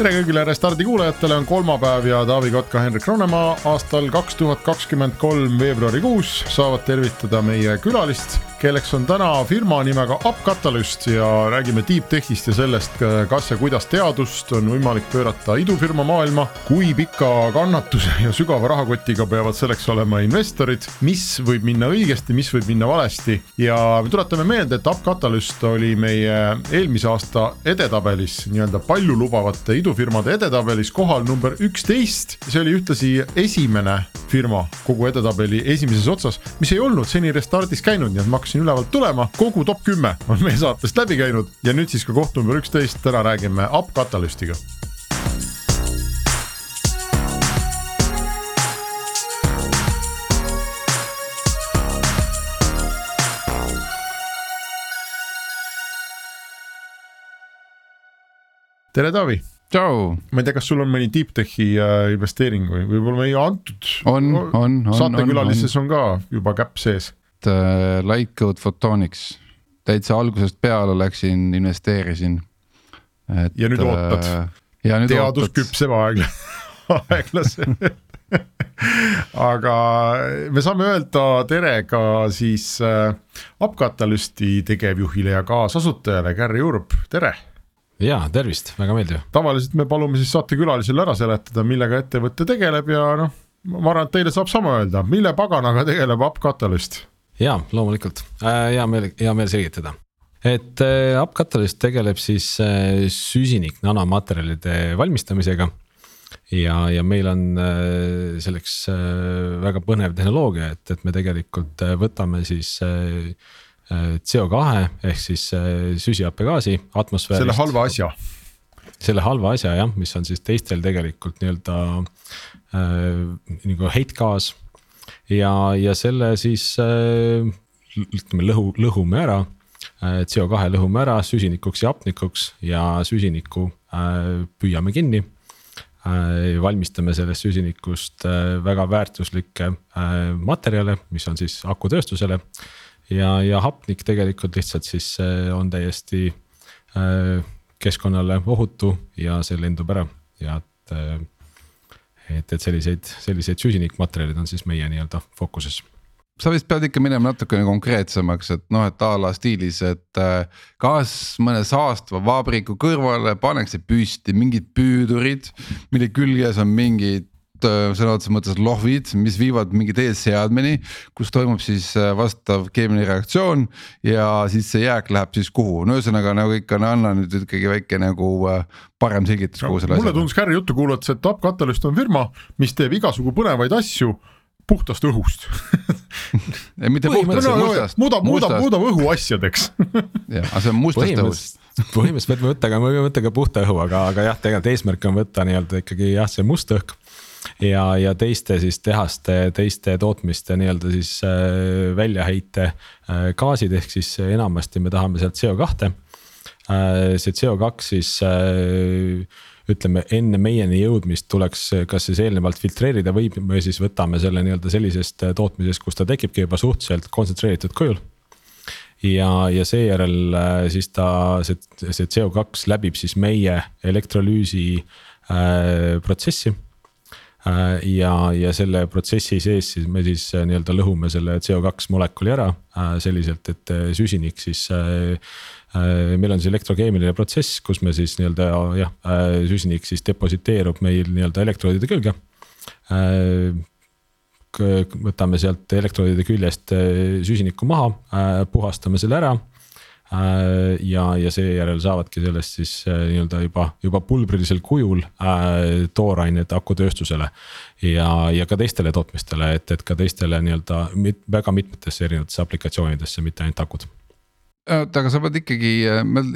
tere kõigile Restardi kuulajatele, on kolmapäev ja Taavi Kotka, Henrik Ronnemaa aastal kaks tuhat kakskümmend kolm veebruarikuus saavad tervitada meie külalist, kelleks on täna firma nimega UpCatalyst ja räägime deep tech'ist ja sellest, kas ja kuidas teadust on võimalik pöörata idufirma maailma, kui pika kannatuse ja sügava rahakotiga peavad selleks olema investorid, mis võib minna õigesti, mis võib minna valesti. Ja me tuletame meelde, et UpCatalyst oli meie eelmise aasta edetabelis nii-öelda paljulubavate idu idufirmade edetabelis kohal number üksteist. see oli ühtlasi esimene firma kogu edetabeli esimeses otsas, mis ei olnud seni Restartis käinud, nii et ma hakkasin ülevalt tulema, kogu top kümme on meie saatest läbi käinud. Ja nüüd siis ka koht number üksteist, täna räägime Up Catalystiga tere, Taavi tšau. ma ei tea, kas sul on mõni deep tech'i äh, investeering või võib-olla meie antud. on, on, on. saatekülalises on, on ka juba käpp sees. Uh, Lightcode Photonics, täitsa algusest peale läksin, investeerisin. ja nüüd ootad uh,. teadus küpseb aegla aeglaselt aga me saame öelda tere ka siis äh, Upcatalysti tegevjuhile ja kaasasutajale Gary Urb, tere ja tervist, väga meeldiv. tavaliselt me palume siis saatekülalisele ära seletada, millega ettevõte tegeleb ja noh, ma arvan, et teile saab sama öelda, mille paganaga tegeleb UpCatalyst? ja loomulikult äh,, hea meel, hea meel selgitada. et äh, UpCatalyst tegeleb siis äh, süsinik nanomaterjalide valmistamisega ja, ja meil on selleks väga põnev tehnoloogia, et, et me tegelikult võtame siis CO2 ehk siis äh, süsihappegaasi atmosfäärist. selle halva asja. selle halva asja jah, mis on siis teistel tegelikult nii-öelda äh, nagu heitgaas. ja, ja selle siis äh, ütleme lõhu, lõhume ära äh,. CO2 lõhume ära süsinikuks ja hapnikuks ja süsinikku äh, püüame kinni äh, valmistame sellest süsinikust äh, väga väärtuslikke materjale, mis on siis akutööstusele ja, ja hapnik tegelikult lihtsalt siis äh, on täiesti äh, keskkonnale ohutu ja see lendub ära ja et. Äh, et, et selliseid, selliseid süsinikmaterjalid on siis meie nii-öelda fookuses sa vist pead ikka minema natukene konkreetsemaks, et noh, et a la stiilis, et kas mõne saastva vabriku kõrvale pannakse püsti mingid püüdurid, mille küljes on mingid sõna otseses mõttes lohvid, mis viivad mingi eesseadmeni, kus toimub siis äh, vastav keemiline reaktsioon ja siis see jääk läheb siis kuhu, no ühesõnaga nagu ikka no anna nüüd ikkagi väike nagu äh, parem selgitus kogu selle asja. mulle tundus Gary juttu kuulates, et Top Catalyst on firma, mis teeb igasugu põnevaid asju puhtast õhust. Ei mitte puhtast no,, mustast. muudab, muudab, muudab õhu asjadeks. Jah, aga see on mustast õhust. Põhimõtteliselt võime võtta ka, võime võtta ka puhta õhu, aga, aga jah, tegelikult eesmärk on võtta nii-öelda ikkagi jah, see must õhk ja, ja teiste siis tehaste, teiste tootmiste nii-öelda siis äh, väljaheite äh, gaasid, ehk siis enamasti me tahame sealt CO2 äh,. see CO2 siis ütleme enne meieni jõudmist tuleks kas siis eelnevalt filtreerida või me siis võtame selle nii-öelda sellisest tootmisest, kus ta tekibki juba suhteliselt kontsentreeritud kujul ja, ja seejärel siis ta, see, see CO2 läbib siis meie elektrolüüsi äh, protsessi ja, ja selle protsessi sees siis me siis äh, nii-öelda lõhume selle CO2 molekuli ära äh, selliselt, et süsinik siis meil on siis elektrokeemiline protsess, kus me siis nii-öelda jah, süsinik siis depositeerub meil nii-öelda elektroodide külge. võtame sealt elektroodide küljest süsinikku maha, puhastame selle ära Äh, ja, ja seejärel saavadki sellest siis äh, nii-öelda juba, juba pulbrilisel kujul äh, toorained akutööstusele. ja, ja ka teistele tootmistele, et, et ka teistele nii-öelda mit, väga mitmetesse erinevatesse aplikatsioonidesse, mitte ainult akud oota, aga sa pead ikkagi, meil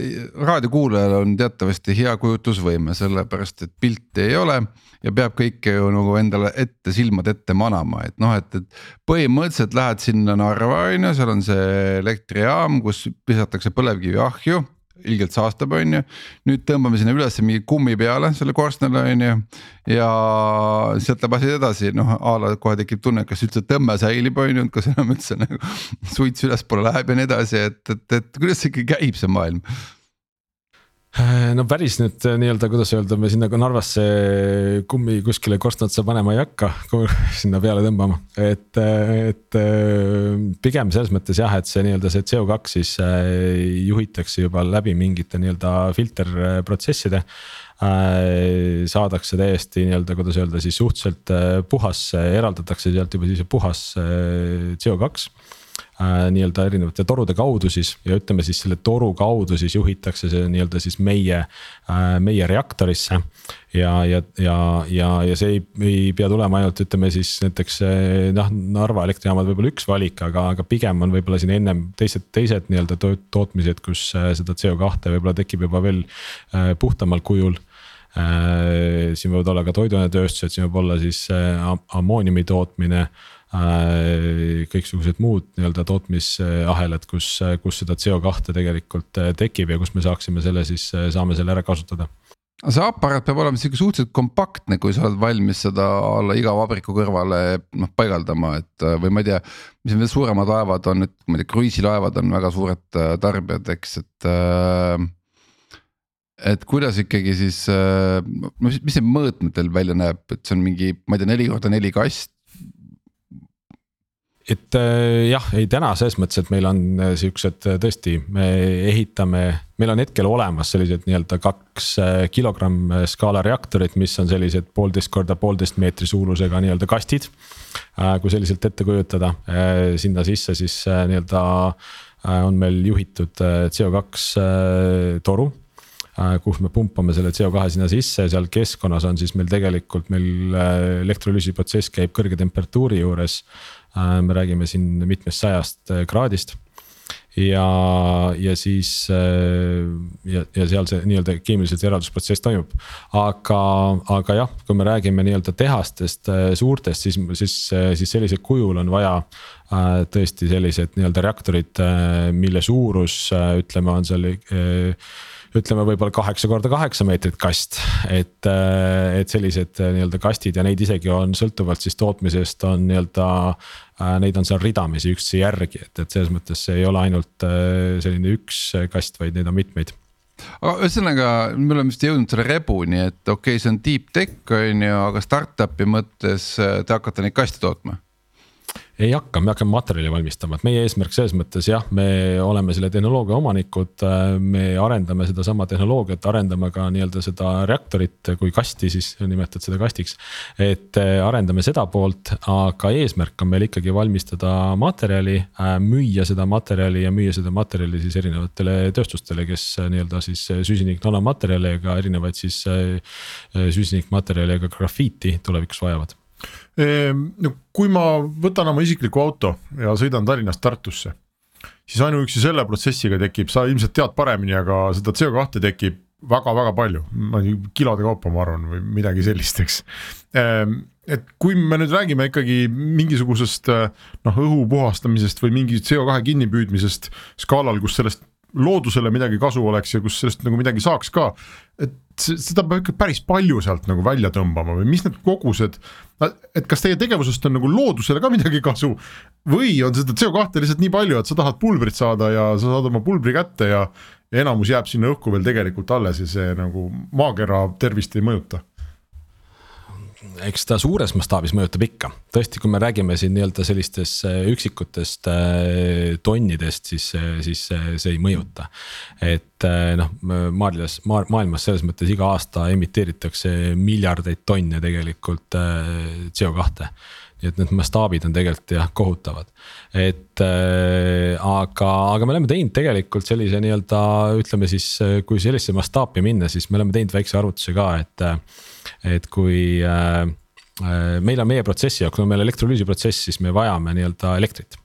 raadiokuulajal on teatavasti hea kujutlusvõime, sellepärast et pilti ei ole. ja peab kõike ju nagu endale ette, silmade ette manama, et noh, et, et põhimõtteliselt lähed sinna Narva on ju, seal on see elektrijaam, kus visatakse põlevkivi ahju ilgelt saastab, on ju. nüüd tõmbame sinna üles mingi kummi peale selle korstnale on ju. ja sealt läheb asi edasi, noh a la kohe tekib tunne, kas üldse tõmme säilib, on ju, kas enam üldse nagu suits ülespoole läheb ja nii edasi, et, et, et kuidas see ikka käib, see maailm no päris nüüd äh, nii-öelda, kuidas öelda, me sinna Narvasse kummi kuskile korstna otsa panema ei hakka, sinna peale tõmbama, et, äh, et pigem selles mõttes jah, et see nii-öelda see CO2 siis juhitakse juba läbi mingite nii-öelda filterprotsesside saadakse täiesti nii-öelda, kuidas öelda siis suhteliselt puhas, eraldatakse sealt juba siis puhas CO2 äh, nii-öelda erinevate torude kaudu siis ja ütleme siis selle toru kaudu siis juhitakse see nii-öelda siis meie äh,, meie reaktorisse. ja, ja, ja, ja, ja see ei, ei pea tulema ainult ütleme siis näiteks äh, noh, Narva elektrijaamad võib-olla üks valik, aga, aga pigem on võib-olla siin ennem teised, teised nii-öelda tootmised, kus äh, seda CO2 võib-olla tekib juba veel äh, puhtamal kujul äh,. siin võivad olla ka toiduainetööstused, siin võib olla siis ammooniumi tootmine Äh, kõiksugused muud nii-öelda tootmisahelad, kus, kus seda CO2 tegelikult äh, tekib ja kus me saaksime selle siis, äh, saame selle ära kasutada see aparaat peab olema sihuke suhteliselt kompaktne, kui sa oled valmis seda alla iga vabriku kõrvale noh paigaldama, et või ma ei tea. mis need suuremad laevad on, et ma ei tea, kruiisilaevad on väga suured tarbijad, eks, et. et kuidas ikkagi siis, no mis, mis see mõõtmetel välja näeb, et see on mingi, ma ei tea, neli korda neli kast et äh, jah, ei täna selles mõttes, et meil on äh, siuksed äh, tõesti, me ehitame, meil on hetkel olemas sellised nii-öelda kaks kilogramm skaala reaktorid, mis on sellised poolteist korda poolteist meetri suurusega nii-öelda kastid. kui selliselt ette kujutada, sinna sisse siis nii-öelda on meil juhitud CO2 toru kus me pumpame selle CO2 sinna sisse, seal keskkonnas on siis meil tegelikult meil elektrolüüsi protsess käib kõrge temperatuuri juures me räägime siin mitmest sajast äh, kraadist ja, ja siis äh, ja, ja seal see nii-öelda keemiliselt see eraldusprotsess toimub. aga, aga jah, kui me räägime nii-öelda tehastest suurtest, siis, siis, siis sellisel kujul on vaja tõesti sellised nii-öelda reaktorid, mille suurus ütleme, on seal ütleme võib-olla kaheksa korda kaheksa meetrit kast, et, äh, et sellised äh, nii-öelda kastid ja neid isegi on sõltuvalt siis tootmisest on nii-öelda. Äh, neid on seal ridamisi üksteise järgi, et, et selles mõttes see ei ole ainult selline üks kast, vaid neid on mitmeid. Aga ühesõnaga, me oleme vist jõudnud selle rebuni, et okei okay,, see on deep tech on ju, aga startup'i mõttes te hakkate neid kaste tootma ei hakka, me hakkame materjali valmistama, et meie eesmärk selles mõttes jah, me oleme selle tehnoloogia omanikud. me arendame sedasama tehnoloogiat, arendame ka nii-öelda seda reaktorit kui kasti, siis nimetad seda kastiks. et äh, arendame seda poolt, aga eesmärk on meil ikkagi valmistada materjali, äh, müüa seda materjali ja müüa seda materjali siis erinevatele tööstustele, kes äh, nii-öelda siis süsinik nanomaterjale ja ka erinevaid siis süsinikmaterjale ja ka grafiiti tulevikus vajavad kui ma võtan oma isikliku auto ja sõidan Tallinnast Tartusse, siis ainuüksi selle protsessiga tekib, sa ilmselt tead paremini, aga seda CO2 tekib väga-väga palju, kilode kaupa, ma arvan, või midagi sellist, eks. Ehm, et kui me nüüd räägime ikkagi mingisugusest noh, õhu puhastamisest või mingi CO2 kinnipüüdmisest skaalal, kus sellest loodusele midagi kasu oleks ja kus sellest nagu midagi saaks ka. et seda peab ikka päris palju sealt nagu välja tõmbama või mis need kogused, et kas teie tegevusest on nagu loodusele ka midagi kasu või on seda CO2 lihtsalt nii palju, et sa tahad pulbrit saada ja sa saad oma pulbri kätte ja enamus jääb sinna õhku veel tegelikult alles ja see nagu maakera tervist ei mõjuta eks ta suures mastaabis mõjutab ikka, tõesti, kui me räägime siin nii-öelda sellistest äh, üksikutest äh, tonnidest, siis, siis see ei mõjuta. et äh, noh, maailmas, maailmas selles mõttes iga aasta emiteeritakse miljardeid tonne tegelikult CO2 nii et need mastaabid on tegelikult jah kohutavad. et äh, aga, aga me oleme teinud tegelikult sellise nii-öelda ütleme siis, kui sellisesse mastaapi minna, siis me oleme teinud väikse arvutuse ka, et. Et kui äh, äh meil on meie protsessi jaoks, kui on meil elektrolüüsi protsess, siis me vajame nii-öelda elektrit.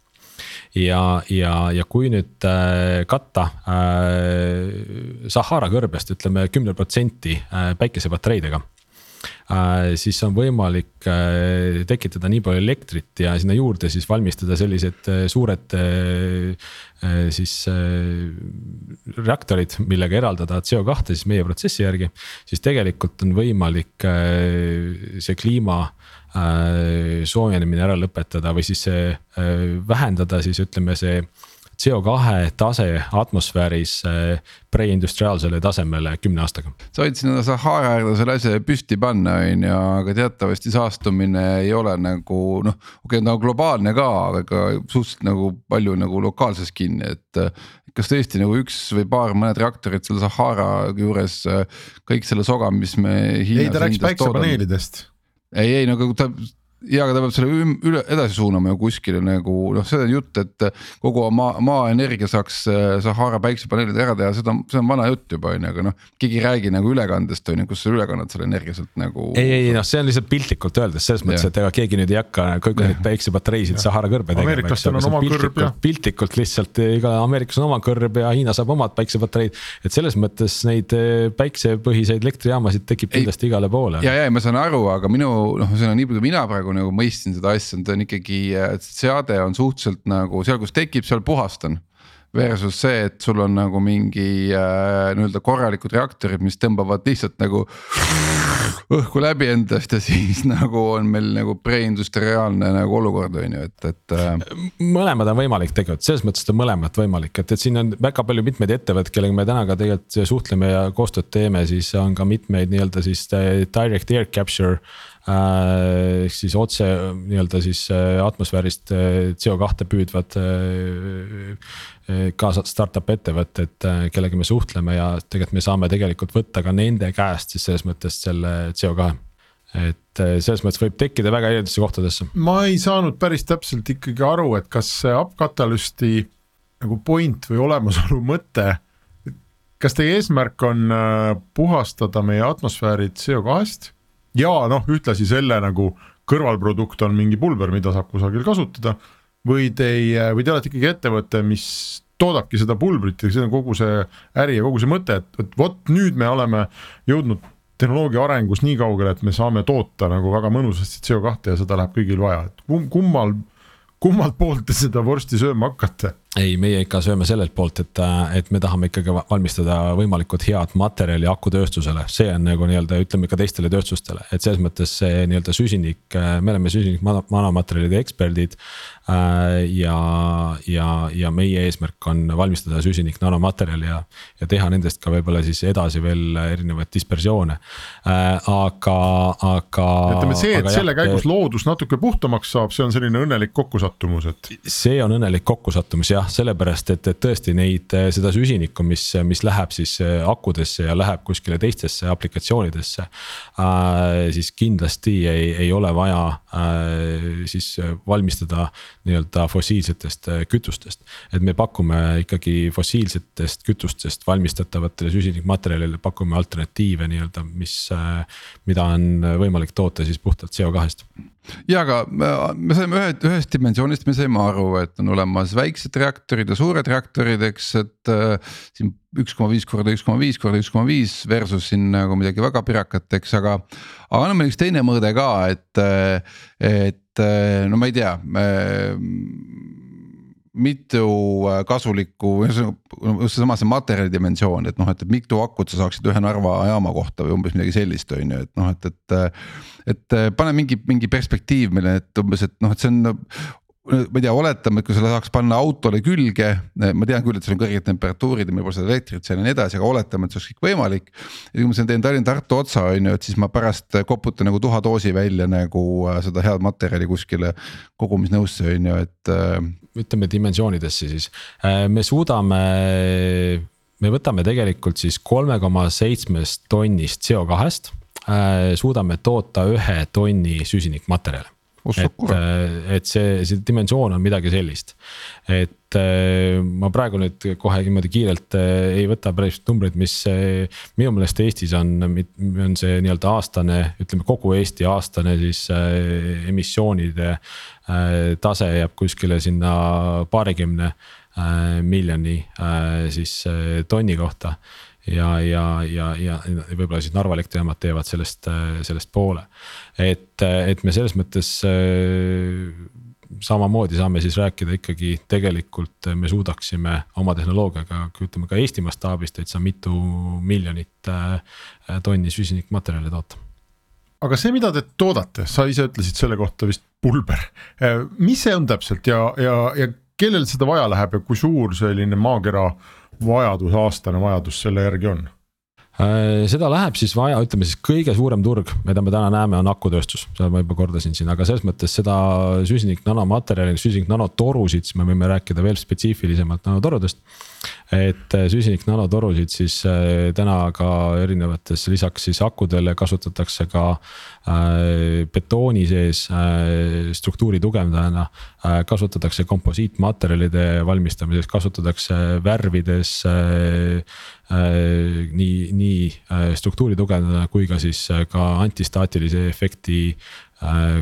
Ja, ja, ja kui nüüd äh, katta äh, Sahara kõrbest ütleme kümme protsenti äh, päikesepatareidega siis on võimalik äh, tekitada nii palju elektrit ja sinna juurde siis valmistada sellised äh, suured siis reaktorid, millega eraldada CO2 siis meie protsessi järgi. siis tegelikult on võimalik see kliima soojenemine ära lõpetada või siis vähendada siis ütleme see CO2 tase atmosfääris eh, preindustriaalsele tasemele kümne aastaga. sa võid sinna Sahara äärde selle asja püsti panna, on ju, aga teatavasti saastumine ei ole nagu noh, okei okay,, ta on globaalne ka, aga suhteliselt nagu palju nagu lokaalses kinni, et kas tõesti nagu üks või paar mõned reaktorid seal Sahara juures, kõik selle soga, mis me. ei, ta rääkis päiksepaneelidest. ei, ei nagu ta ja aga ta peab selle üle edasi suunama ju kuskile nagu noh, see on jutt, et kogu maa, maaenergia saaks äh, Sahara päiksepaneelid ära teha, seda, see on vana jutt juba on ju, aga noh. keegi ei räägi nagu ülekandest on ju, kus sa üle kannad selle energia sealt nagu. ei, ei noh, see on lihtsalt piltlikult öeldes selles mõttes, et ega keegi nüüd ei hakka kõik neid päiksepatareisid Sahara kõrbe tegema. ameeriklastel on oma kõrb jah. piltlikult lihtsalt iga Ameerikas on oma kõrb ja Hiina saab omad päiksepatareid. et selles mõttes neid äh, päiksepõhiseid elektrijaamasid tekib kindlasti igale poole. ja, ja ma saan aru, aga minu noh, see on nii palju, mina praegu nagu mõistsin seda asja, ta on ikkagi, seade on suhteliselt nagu seal, kus tekib, seal puhastan. Versus see, et sul on nagu mingi äh, nii-öelda korralikud reaktorid, mis tõmbavad lihtsalt nagu õhku läbi endast ja siis nagu on meil nagu preindustriaalne nagu olukord on ju, et, et äh.... mõlemad on võimalik tegelikult, selles mõttes on mõlemat võimalik, et, et siin on väga palju mitmeid ettevõtteid, kellega me täna ka tegelikult suhtleme ja koostööd teeme, siis on ka mitmeid nii-öelda siis äh, direct air capture Äh, ehk siis otse nii-öelda siis äh, atmosfäärist äh, CO2 püüdvad ka startup ettevõtted, kellega me suhtleme ja tegelikult me saame tegelikult võtta ka nende käest siis selles mõttes selle CO2 et selles mõttes võib tekkida väga erinevatesse kohtadesse. ma ei saanud päris täpselt ikkagi aru, et kas see upkatalysti nagu point või olemasolu mõte. kas teie eesmärk on puhastada meie atmosfääri CO2-st ja noh, ühtlasi selle nagu kõrvalprodukt on mingi pulber, mida saab kusagil kasutada. või teie, või te olete ikkagi ettevõte, mis toodabki seda pulbrit ja see on kogu see äri ja kogu see mõte, et, et vot nüüd me oleme jõudnud tehnoloogia arengus nii kaugele, et me saame toota nagu väga mõnusasti CO2 ja seda läheb kõigil vaja, et kummal, kummalt poolt te seda vorsti sööma hakkate? Ei, meie ikka sööme sellelt poolt, et, et me tahame ikkagi valmistada võimalikult head materjali akutööstusele, see on nagu nii-öelda ütleme ka teistele tööstustele, et selles mõttes see nii-öelda süsinik, me oleme süsinik nanomaterjalide eksperdid. Äh, ja, ja, ja meie eesmärk on valmistada süsinik nanomaterjali ja, ja teha nendest ka võib-olla siis edasi veel erinevaid dispersioone, äh, aga, aga. ütleme see, et selle jah, käigus loodus natuke puhtamaks saab, see on selline õnnelik kokkusattumus, et. see on õnnelik kokkusattumus jah jah, sellepärast et, et tõesti neid, eh, seda süsinikku, mis, mis läheb siis eh, akudesse ja läheb kuskile teistesse aplikatsioonidesse äh,. siis kindlasti ei, ei ole vaja äh, siis valmistada nii-öelda fossiilsetest eh, kütustest. et me pakume ikkagi fossiilsetest kütustest valmistatavatele süsinikmaterjalile pakume alternatiive nii-öelda, mis äh,, mida on võimalik toota siis puhtalt CO2-st ja aga me saime ühe, ühest dimensioonist, me saime aru, et on olemas väiksed reaktorid ja suured reaktorid, eks, et äh, siin üks koma viis korda üks koma viis korda üks koma viis versus siin nagu midagi väga pirakat, eks, aga. aga on meil üks teine mõõde ka, et, et no ma ei tea mitu äh, kasulikku, seesama see materjali dimensioon, et noh, et mitu akut sa saaksid ühe Narva jaama kohta või umbes midagi sellist, on ju, et noh, et, et. Et pane mingi, mingi perspektiiv meile, et umbes, et noh, et see on ma ei tea, oletame, et kui selle saaks panna autole külge, ma tean küll, et seal on kõrged temperatuurid ja meil pole seda elektrit seal ja nii edasi, aga oletame, et see oleks kõik võimalik. ja kui ma siin teen Tallinn-Tartu otsa on ju, et siis ma pärast koputan nagu tuhadoosi välja nagu äh, seda head materjali kuskile kogumisnõusse on ju, et. Äh, ütleme dimensioonidesse siis, äh, me suudame me võtame tegelikult siis kolme koma seitsmest tonnist CO2-st, suudame toota ühe tonni süsinikmaterjali. Et, et see, see dimensioon on midagi sellist. et ma praegu nüüd kohe niimoodi kiirelt ei võta päris numbreid, mis minu meelest Eestis on, on see nii-öelda aastane, ütleme kogu Eesti aastane siis emissioonide tase jääb kuskile sinna paarikümne miljoni siis tonni kohta ja, ja, ja, ja võib-olla siis Narva elektrijaamad teevad sellest, sellest poole. et, et me selles mõttes äh, samamoodi saame siis rääkida ikkagi tegelikult me suudaksime oma tehnoloogiaga, ütleme ka Eesti mastaabis täitsa mitu miljonit äh, tonni süsinikmaterjali toota aga see, mida te toodate, sa ise ütlesid selle kohta vist pulber, äh, mis see on täpselt ja, ja, ja kellel seda vaja läheb ja kui suur selline maakera äh, vajadus, aastane vajadus selle järgi on? Äh, seda läheb siis vaja, ütleme siis kõige suurem turg, mida me täna näeme, on akutööstus, seda ma juba kordasin siin, aga selles mõttes seda süsinik nanomaterjali, süsinik nanotorusid, siis me võime rääkida veel spetsiifilisemalt nanotorudest. Et äh, süsinik nanotorusid siis äh, täna ka erinevates, lisaks siis akudele kasutatakse ka äh, betooni sees struktuuri tugevdajana kasutatakse komposiitmaterjalide valmistamises, kasutatakse värvides nii, nii struktuuri tugevdada kui ka siis ka antistaatilise efekti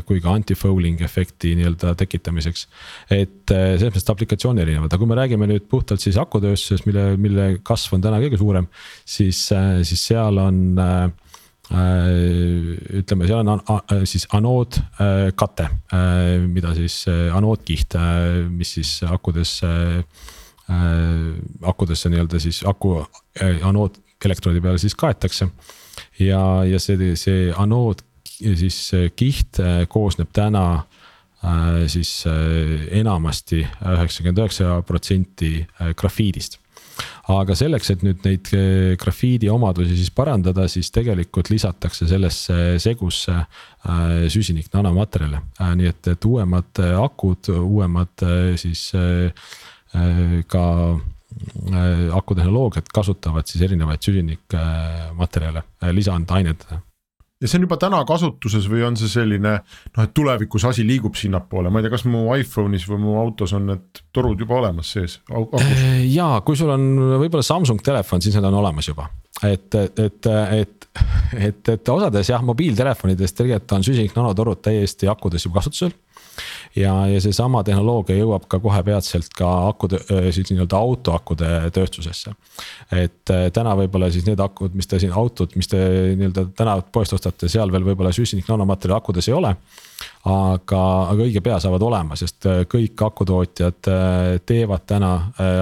kui ka anti-fouling efekti nii-öelda tekitamiseks. et selles mõttes aplikatsioon erinevad, aga kui me räägime nüüd puhtalt siis akutööstuses, mille, mille kasv on täna kõige suurem, siis, siis seal on ütleme, seal on siis anoodkate, mida siis anoodkiht, mis siis akudes Äh, akudesse nii-öelda siis aku äh, anood elektroodi peale siis kaetakse. ja, ja see, see anood siis kiht äh, koosneb täna siis enamasti üheksakümmend üheksa protsenti grafiidist aga selleks, et nüüd neid grafiidi omadusi siis parandada, siis tegelikult lisatakse sellesse segusse süsinik nanomaterjale. nii et, et uuemad akud, uuemad siis Äh, ka äh, akutehnoloogiad kasutavad siis erinevaid süsinikmaterjale, äh, lisandaineid ja see on juba täna kasutuses või on see selline noh, et tulevikus asi liigub sinnapoole, ma ei tea, kas mu iPhone'is või mu autos on need torud juba olemas sees? ja kui sul on võib-olla Samsung telefon, siis need on olemas juba, et, et, et, et, et osades jah, mobiiltelefonides tegelikult on süsinik nanotorud täiesti akudes juba kasutusel. Ja, ja seesama tehnoloogia jõuab ka kohe peatselt ka akude, siis nii-öelda autoakude tööstusesse. et täna võib-olla siis need akud, mis te siin autod, mis te nii-öelda täna poest ostate, seal veel võib-olla süsinik nanomaterjali akudes ei ole. Aga, aga õige pea saavad olema, sest kõik akutootjad teevad täna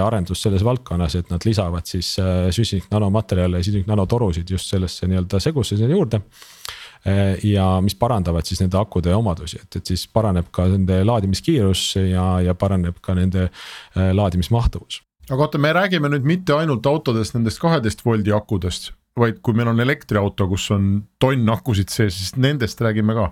arendust selles valdkonnas, et nad lisavad siis süsinik nanomaterjale, süsinik nanotorusid just sellesse nii-öelda segusse sinna juurde Eh, ja mis parandavad siis nende akude omadusi, et, et siis paraneb ka nende laadimiskiirus ja, ja paraneb ka nende eh, laadimismahtuvus. aga oota, me räägime nüüd mitte ainult autodest nendest kaheteist voldi akudest, vaid kui meil on elektriauto, kus on tonn akusid sees, siis nendest räägime ka?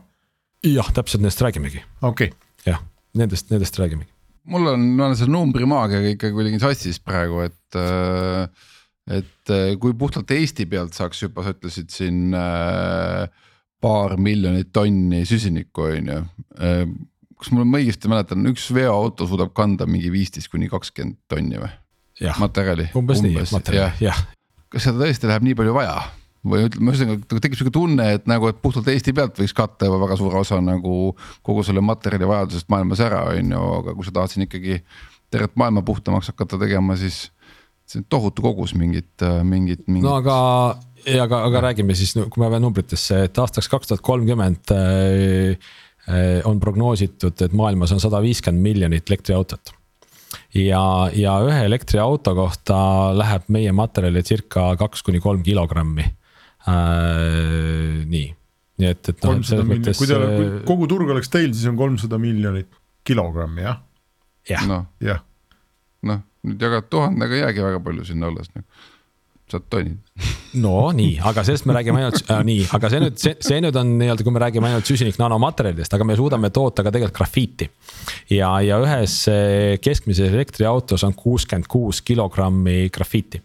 jah, täpselt nendest räägimegi. okei okay.. jah, nendest, nendest räägimegi. mul on, ma olen selle numbrimaagiaga ikka kuidagi sassis praegu, et äh, et kui puhtalt Eesti pealt saaks juba, sa ütlesid siin äh, paar miljonit tonni süsinikku, on ju. Ehm, kas mul, ma õigesti mäletan, üks veoauto suudab kanda mingi viisteist kuni kakskümmend tonni või? materjali. umbes, umbes nii, materjali, jah. kas seda tõesti läheb nii palju vaja? või ütleme, ühesõnaga tekib sihuke tunne, et nagu, et puhtalt Eesti pealt võiks katta juba väga suure osa nagu kogu selle materjali vajadusest maailmas ära, on ju, aga kui sa tahad siin ikkagi tervet maailma puhtamaks hakata tegema, siis see on tohutu kogus mingit, mingit, mingit. no aga aga, aga räägime siis, kui me peame numbritesse, et aastaks kaks tuhat kolmkümmend äh, äh, on prognoositud, et maailmas on sada viiskümmend miljonit elektriautot. ja, ja ühe elektriauto kohta läheb meie materjali circa kaks kuni kolm kilogrammi äh,. nii, nii et, et noh, selles mõttes. kui teil, kui kogu turg oleks teil, siis on kolmsada miljonit kilogrammi jah? jah. noh, noh, nüüd jagad tuhandega jäägi väga palju sinna alles nagu saad tonnid. no nii, aga sellest me räägime ainult äh,, nii, aga see nüüd, see, see nüüd on nii-öelda, kui me räägime ainult süsinik nanomaterjalidest, aga me suudame toota ka tegelikult grafiiti. ja, ja ühes äh, keskmises elektriautos on kuuskümmend kuus kilogrammi grafiiti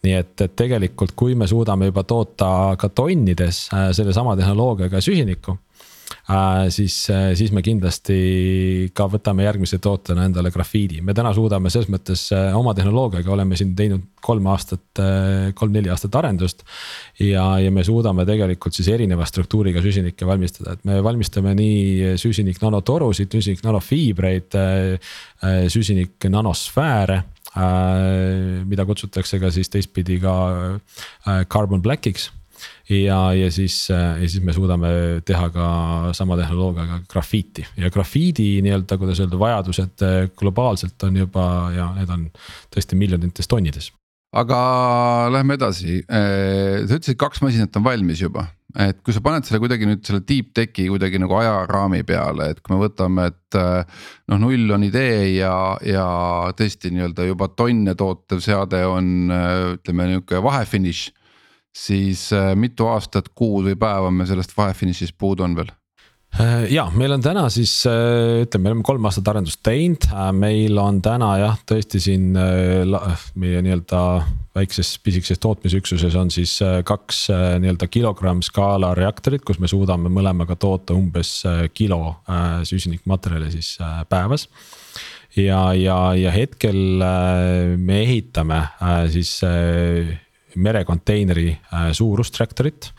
nii et, et tegelikult, kui me suudame juba toota ka tonnides äh, sellesama tehnoloogiaga süsinikku. Siis, siis me kindlasti ka võtame järgmise tootena endale grafiidi, me täna suudame selles mõttes oma tehnoloogiaga oleme siin teinud kolm aastat, kolm-neli aastat arendust. ja, ja me suudame tegelikult siis erineva struktuuriga süsinikke valmistada, et me valmistame nii süsinik nanotorusid, süsinik nanofiibreid, süsinik nanosfääre mida kutsutakse ka siis teistpidi ka carbon black'iks ja, ja siis, ja siis me suudame teha ka sama tehnoloogiaga grafiiti. Ja grafiidi nii-öelda, kuidas öelda, vajadused eh, globaalselt on juba ja need on tõesti miljonites tonnides. Aga lähme edasi, eh, sa ütlesid, kaks masinat on valmis juba, et kui sa paned selle kuidagi nüüd selle deep tech'i kuidagi nagu ajaraami peale, et kui me võtame, et. Eh, noh, null on idee ja, ja tõesti nii-öelda juba tonne tootev seade on ütleme nihuke vahefiniš siis äh, mitu aastat, kuud või päeva me sellest vahefinišist puudu on veel? Äh, ja meil on täna siis äh, ütleme, me oleme kolm aastat arendust teinud, meil on täna jah, tõesti siin meie nii-öelda väikses pisikeses tootmisüksuses on siis kaks nii-öelda kilogramm skaala reaktorit, kus me suudame mõlemaga toota umbes kilo süsinikmaterjali siis päevas ja, ja, ja hetkel me ehitame siis merekonteineri äh, suurust traktorit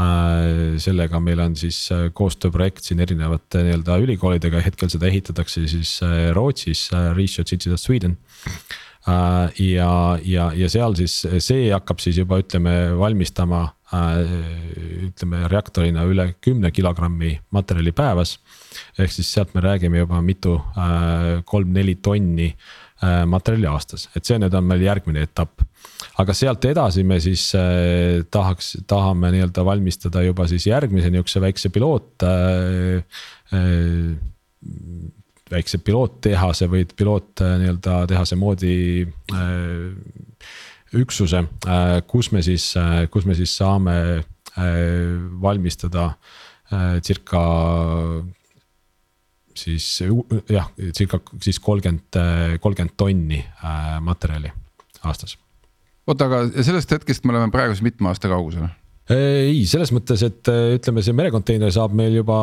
äh, sellega meil on siis äh, koostööprojekt siin erinevate nii-öelda ülikoolidega, hetkel seda ehitatakse siis Rootsis, Research Institute of Sweden. ja, ja, ja seal siis see hakkab siis juba ütleme valmistama ütleme reaktorina üle kümne kilogrammi materjali päevas. ehk siis sealt me räägime juba mitu, kolm-neli tonni materjali aastas, et see nüüd on meil järgmine etapp aga sealt edasi me siis äh, tahaks, tahame nii-öelda valmistada juba siis järgmise nihukese väikse piloot äh,. Äh, väikse piloottehase või piloot äh, nii-öelda tehase moodi äh, üksuse äh,, kus me siis äh,, kus me siis saame äh, valmistada äh, circa siis jah, circa siis kolmkümmend, kolmkümmend tonni äh, materjali aastas oota, aga sellest hetkest me oleme praegu siis mitme aasta kaugusel? Ei, selles mõttes, et äh, ütleme, see merekonteiner saab meil juba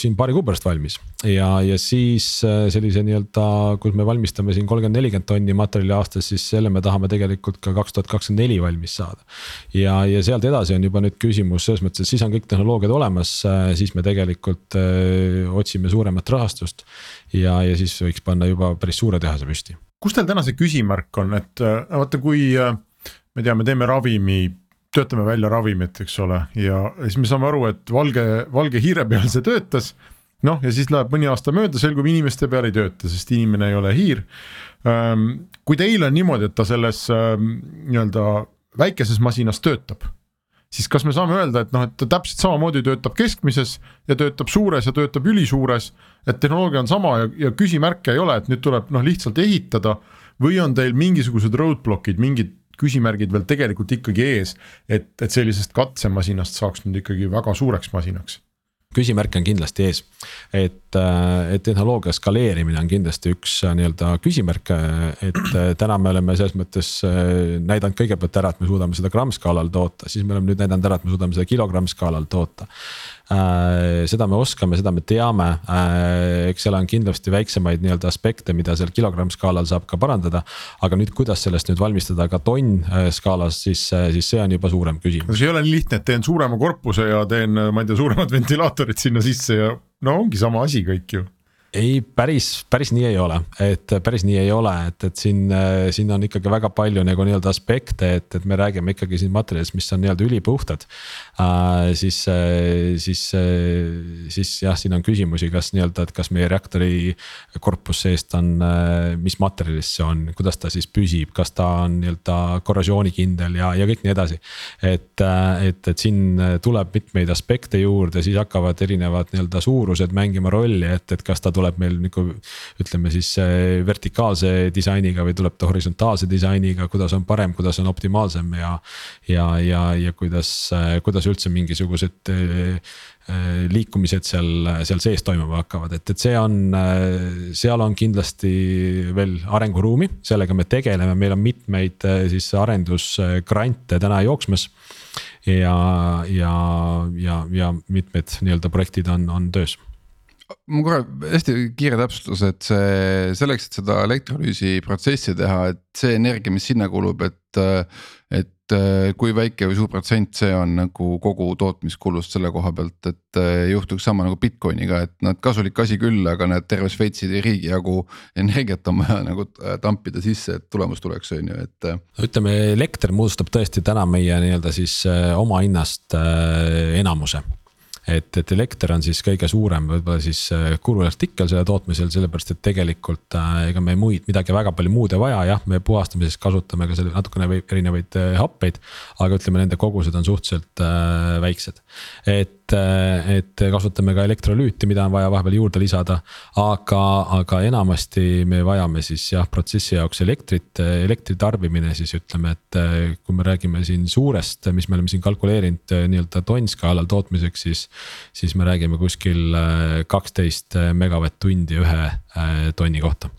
siin paari kuu pärast valmis ja, ja siis äh, sellise nii-öelda, kus me valmistame siin kolmkümmend, nelikümmend tonni materjali aastas, siis selle me tahame tegelikult ka kaks tuhat kakskümmend neli valmis saada. ja, ja sealt edasi on juba nüüd küsimus selles mõttes, et siis on kõik tehnoloogiad olemas, äh, siis me tegelikult öö, otsime suuremat rahastust. ja, ja siis võiks panna juba päris suure tehase püsti. kus teil täna see küsimärk on, et vaata, kui me teame, teeme ravimi, töötame välja ravimit, eks ole, ja siis me saame aru, et valge, valge hiire peal see töötas. noh, ja siis läheb mõni aasta mööda, selgub inimeste peal ei tööta, sest inimene ei ole hiir. Ehm, kui teil on niimoodi, et ta selles ehm, nii-öelda väikeses masinas töötab siis kas me saame öelda, et noh, et ta täpselt samamoodi töötab keskmises ja töötab suures ja töötab ülisuures. et tehnoloogia on sama ja, ja küsimärke ei ole, et nüüd tuleb noh, lihtsalt ehitada või on teil mingisugused roadblock'id, mingid küsimärgid veel tegelikult ikkagi ees, et, et sellisest katsemasinast saaks nüüd ikkagi väga suureks masinaks. küsimärke on kindlasti ees, et, et tehnoloogia skaleerimine on kindlasti üks nii-öelda küsimärk, et täna me oleme selles mõttes näidanud kõigepealt ära, et me suudame seda grammskaalal toota, siis me oleme nüüd näidanud ära, et me suudame seda kilogrammskaalal toota. Äh, seda me oskame, seda me teame, äh, eks seal on kindlasti väiksemaid nii-öelda aspekte, mida seal kilogramm skaalal saab ka parandada. aga nüüd, kuidas sellest nüüd valmistada ka tonn äh, skaalas, siis, siis see on juba suurem küsimus. see ei ole nii lihtne, et teen suurema korpuse ja teen, ma ei tea, suuremad ventilaatorid sinna sisse ja no ongi sama asi kõik ju ei, päris, päris nii ei ole, et päris nii ei ole, et, et siin, siin on ikkagi väga palju nagu nii-öelda aspekte, et, et me räägime ikkagi siin materjalist, mis on nii-öelda ülipuhtad äh,. siis, siis, siis jah, siin on küsimusi, kas nii-öelda, et kas meie reaktori korpus seest on, mis materjalist see on, kuidas ta siis püsib, kas ta on nii-öelda korrosioonikindel ja, ja kõik nii edasi. et, et, et siin tuleb mitmeid aspekte juurde, siis hakkavad erinevad nii-öelda suurused mängima rolli, et, et kas ta tuleb tuleb meil nagu ütleme siis äh, vertikaalse disainiga või tuleb ta horisontaalse disainiga, kuidas on parem, kuidas on optimaalsem ja. ja, ja, ja kuidas, kuidas üldse mingisugused liikumised seal, seal sees toimuma hakkavad, et, et see on, seal on kindlasti veel arenguruumi, sellega me tegeleme, meil on mitmeid siis arendusgrante täna jooksmas. Ja, ja, ja, ja mitmed nii-öelda projektid on, on töös ma korra hästi kiire täpsustus, et see selleks, et seda elektrolüüsi protsessi teha, et see energia, mis sinna kulub, et. et kui väike või suur protsent see on nagu kogu tootmiskulust selle koha pealt, et juhtuks sama nagu Bitcoiniga, et noh, et kasulik asi küll, aga näed terve Šveitsi riigi jagu energiat on vaja nagu tampida sisse, et tulemus tuleks, on ju, et. ütleme, elekter moodustab tõesti täna meie nii-öelda siis oma hinnast enamuse et, et elekter on siis kõige suurem võib-olla siis äh, kuluartikkel selle tootmisel, sellepärast et tegelikult äh, ega me muid midagi väga palju muud ei vaja, jah, me puhastamises kasutame ka selle natukene erinevaid äh, happeid. aga ütleme, nende kogused on suhteliselt väiksed, et et, et kasutame ka elektrolüüti, mida on vaja vahepeal juurde lisada. aga, aga enamasti me vajame siis jah, protsessi jaoks elektrit, elektri tarbimine siis ütleme, et kui me räägime siin suurest, mis me oleme siin kalkuleerinud nii-öelda tonnskaalal tootmiseks, siis. siis me räägime kuskil kaksteist megavatt-tundi ühe äh, tonni kohta.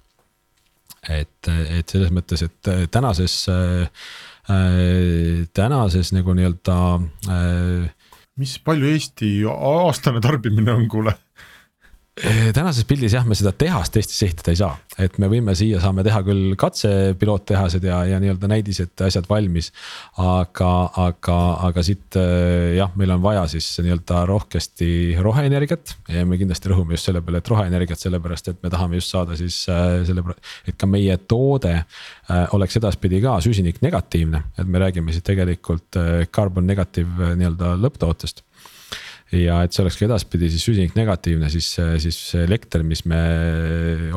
et, et selles mõttes, et tänases äh, tänases nagu nii-öelda äh, mis palju Eesti aastane tarbimine on, kuule? Tänases pildis jah, me seda tehast Eestis ehitada ei saa, et me võime siia, saame teha küll katsepiloot-tehased ja, ja nii-öelda näidised asjad valmis. aga, aga, aga siit jah, meil on vaja siis nii-öelda rohkesti roheenergiat. Ja me kindlasti rõhume just selle peale, et roheenergiat, sellepärast et me tahame just saada siis selle, et ka meie toode oleks edaspidi ka süsinik negatiivne, et me räägime siis tegelikult carbon negative nii-öelda lõpptootest ja et see oleks ka edaspidi siis süsinik negatiivne, siis, siis elekter, mis me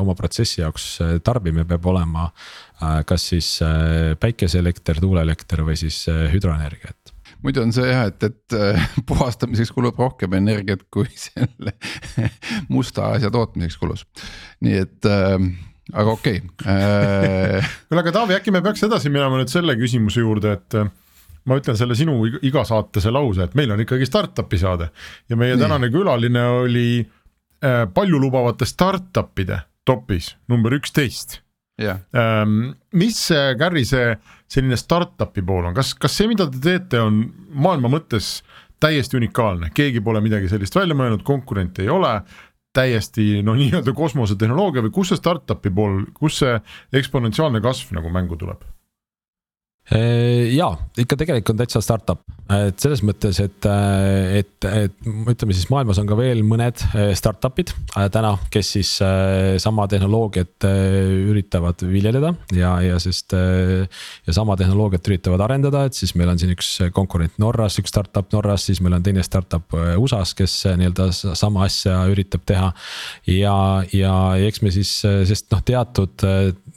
oma protsessi jaoks tarbime, peab olema äh, kas siis äh, päikeseelekter, tuuleelekter või siis äh, hüdroenergia, et muidu on see jah, et, et puhastamiseks kulub rohkem energiat, kui selle musta asja tootmiseks kulus, nii et äh, aga okei okay. äh.... kuule, aga Taavi, äkki me peaks edasi minema nüüd selle küsimuse juurde, et ma ütlen selle sinu igasaatese lause, et meil on ikkagi startup'i saade. ja meie Nii. tänane külaline oli äh, paljulubavate startup'ide topis number üksteist. Yeah.. Ähm, mis Gary, see selline startup'i pool on, kas, kas see, mida te teete, on maailma mõttes täiesti unikaalne, keegi pole midagi sellist välja mõelnud, konkurente ei ole täiesti noh, nii-öelda kosmosetehnoloogia või kus see startup'i pool, kus see eksponentsiaalne kasv nagu mängu tuleb? Äh, ja ikka tegelikult on täitsa startup, et selles mõttes, et, et, et ütleme siis maailmas on ka veel mõned äh, startup'id äh, täna, kes siis sama tehnoloogiat üritavad viljeleda ja, ja sest. ja sama tehnoloogiat üritavad arendada, et siis meil on siin üks konkurent Norras, üks startup Norras, siis meil on teine startup USA-s, kes nii-öelda sama asja üritab teha. ja, ja eks me siis, sest noh, teatud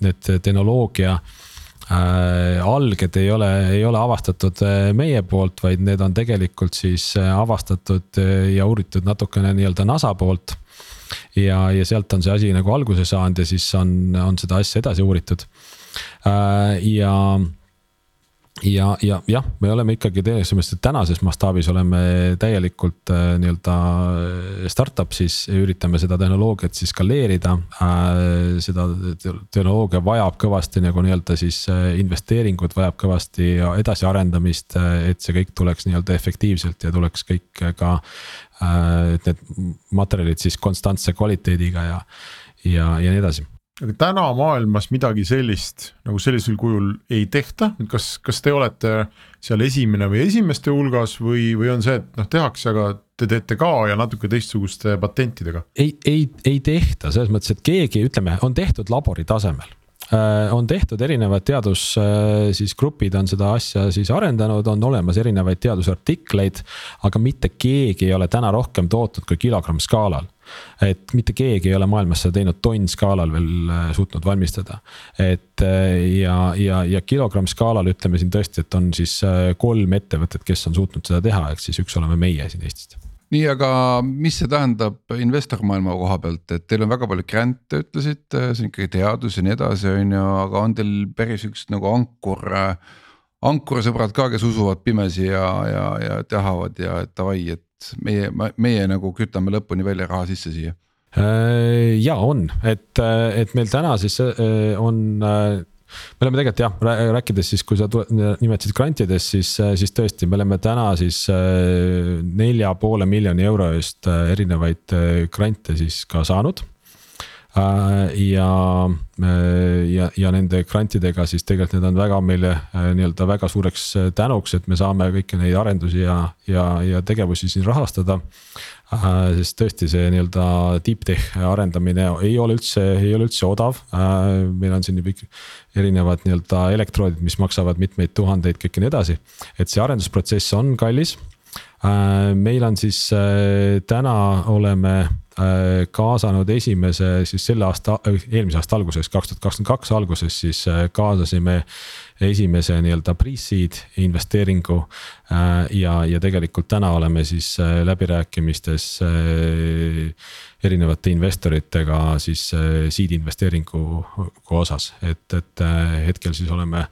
need tehnoloogia Äh, alged ei ole, ei ole avastatud äh, meie poolt, vaid need on tegelikult siis äh, avastatud ja uuritud natukene nii-öelda NASA poolt. ja, ja sealt on see asi nagu alguse saanud ja siis on, on seda asja edasi uuritud. ja ja, ja jah, me oleme ikkagi tegelikult tänases mastaabis oleme täielikult äh, nii-öelda äh, startup siis üritame seda tehnoloogiat siis skaleerida äh,. seda tehnoloogia vajab kõvasti nagu nii-öelda siis äh, investeeringut, vajab kõvasti edasiarendamist, et see kõik tuleks nii-öelda efektiivselt ja tuleks kõik ka äh,. et need materjalid siis konstantse kvaliteediga ja, ja, ja nii edasi aga täna maailmas midagi sellist nagu sellisel kujul ei tehta, kas, kas te olete seal esimene või esimeste hulgas või, või on see, et noh, tehakse, aga te teete ka ja natuke teistsuguste patentidega? ei, ei, ei tehta. Selles mõttes, et keegi, ütleme, on tehtud labori tasemel on tehtud erinevad teadus äh, siis grupid on seda asja siis arendanud, on olemas erinevaid teadusartikleid. aga mitte keegi ei ole täna rohkem tootnud kui kilogramm skaalal et mitte keegi ei ole maailmas seda teinud tonn skaalal veel äh, suutnud valmistada. et äh, ja, ja, ja kilogramm skaalal ütleme siin tõesti, et on siis äh, kolm ettevõtet, kes on suutnud seda teha, ehk siis üks oleme meie siin Eestist nii, aga mis see tähendab investormaailma koha pealt, et teil on väga palju grant'e, ütlesite, see on ikkagi teadus ja nii edasi, on ju, aga on teil päris üks nagu ankur äh, ankursõbrad ka, kes usuvad pimesi ja, ja, ja tahavad ja et davai, et meie, meie nagu kütame lõpuni välja raha sisse siia. Äh, ja on, et, et meil täna siis on me oleme tegelikult jah, rääkides siis, kui sa nimetasid grantidest, siis, siis tõesti, me oleme täna siis äh, nelja poole miljoni euro eest äh, erinevaid äh, grante siis ka saanud ja, ja, ja nende grantidega siis tegelikult need on väga meile nii-öelda väga suureks tänuks, et me saame kõiki neid arendusi ja, ja, ja tegevusi siin rahastada. Äh, sest tõesti see nii-öelda deep tech arendamine ei ole üldse, ei ole üldse odav. Äh, meil on siin erinevad nii-öelda elektroodid, mis maksavad mitmeid tuhandeid, kõik ja nii edasi. et see arendusprotsess on kallis. Äh, meil on siis täna oleme kaasanud esimese siis selle aasta, eelmise aasta alguses, kaks tuhat kakskümmend kaks alguses siis kaasasime esimese nii-öelda pre-seed investeeringu. Äh, ja, ja tegelikult täna oleme siis äh, läbirääkimistes äh, erinevate investoritega siis seed investeeringu osas, et, et hetkel siis oleme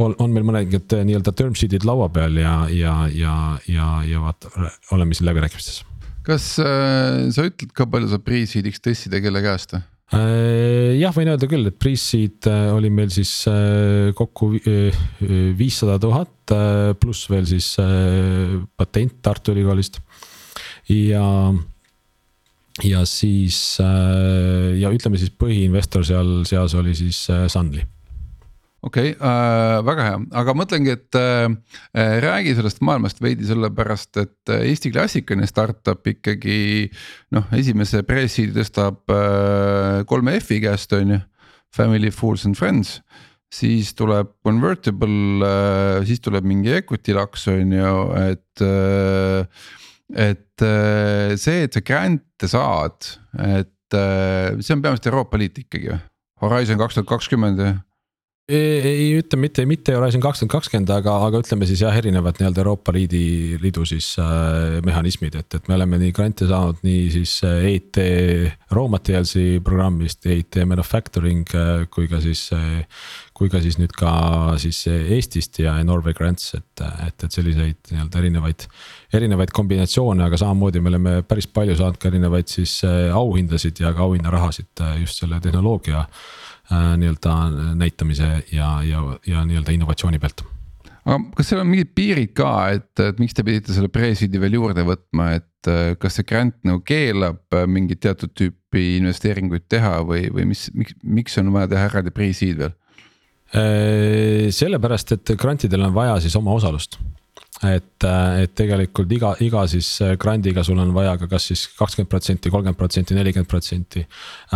on, on meil mõned nii-öelda term sheet'id laua peal ja, ja, ja, ja, ja vaata, oleme siin läbirääkimistes. Kas äh, sa ütled ka palju sa pre-seed'iks tõstsid ja kelle käest või? Äh, jah, võin öelda küll, et pre-seed äh, oli meil siis äh, kokku viissada tuhat pluss veel siis patent Tartu Ülikoolist. ja, ja siis ja ütleme siis põhiinvestor seal seas oli siis Sunly okei okay, äh,, väga hea, aga mõtlengi, et äh, räägi sellest maailmast veidi sellepärast, et äh, Eesti klassikaline startup ikkagi. noh, esimese pre-seed'i tõstab äh, kolme F-i käest on ju, family, fools and friends. siis tuleb convertible äh,, siis tuleb mingi equity laks on ju, et äh,. et äh, see, et sa grant'e saad, et äh, see on peamiselt Euroopa Liit ikkagi või? Horizon kaks tuhat kakskümmend ei ütle mitte, mitte Horizon kakskümmend kakskümmend, aga, aga ütleme siis jah, erinevad nii-öelda Euroopa Liidi, Liidu siis äh, mehhanismid, et, et me oleme nii grante saanud nii siis äh, EIT raw materials'i programmist, EIT manufacturing äh, kui ka siis äh,. kui ka siis nüüd ka siis Eestist ja Norway grants, et, et, et selliseid nii-öelda erinevaid. erinevaid kombinatsioone, aga samamoodi me oleme päris palju saanud ka erinevaid siis äh, auhindasid ja ka auhinnarahasid äh, just selle tehnoloogia Äh, nii-öelda näitamise ja, ja, ja nii-öelda innovatsiooni pealt aga kas seal on mingid piirid ka, et, et miks te pidite selle pre-seed'i veel juurde võtma, et äh, kas see grant nagu keelab äh, mingit teatud tüüpi investeeringuid teha või, või mis, miks, miks on vaja teha eraldi pre-seed veel? sellepärast, et grantidel on vaja siis oma osalust et, äh, et tegelikult iga, iga siis äh, grant'iga sul on vaja ka kas siis kakskümmend protsenti, kolmkümmend protsenti, nelikümmend protsenti.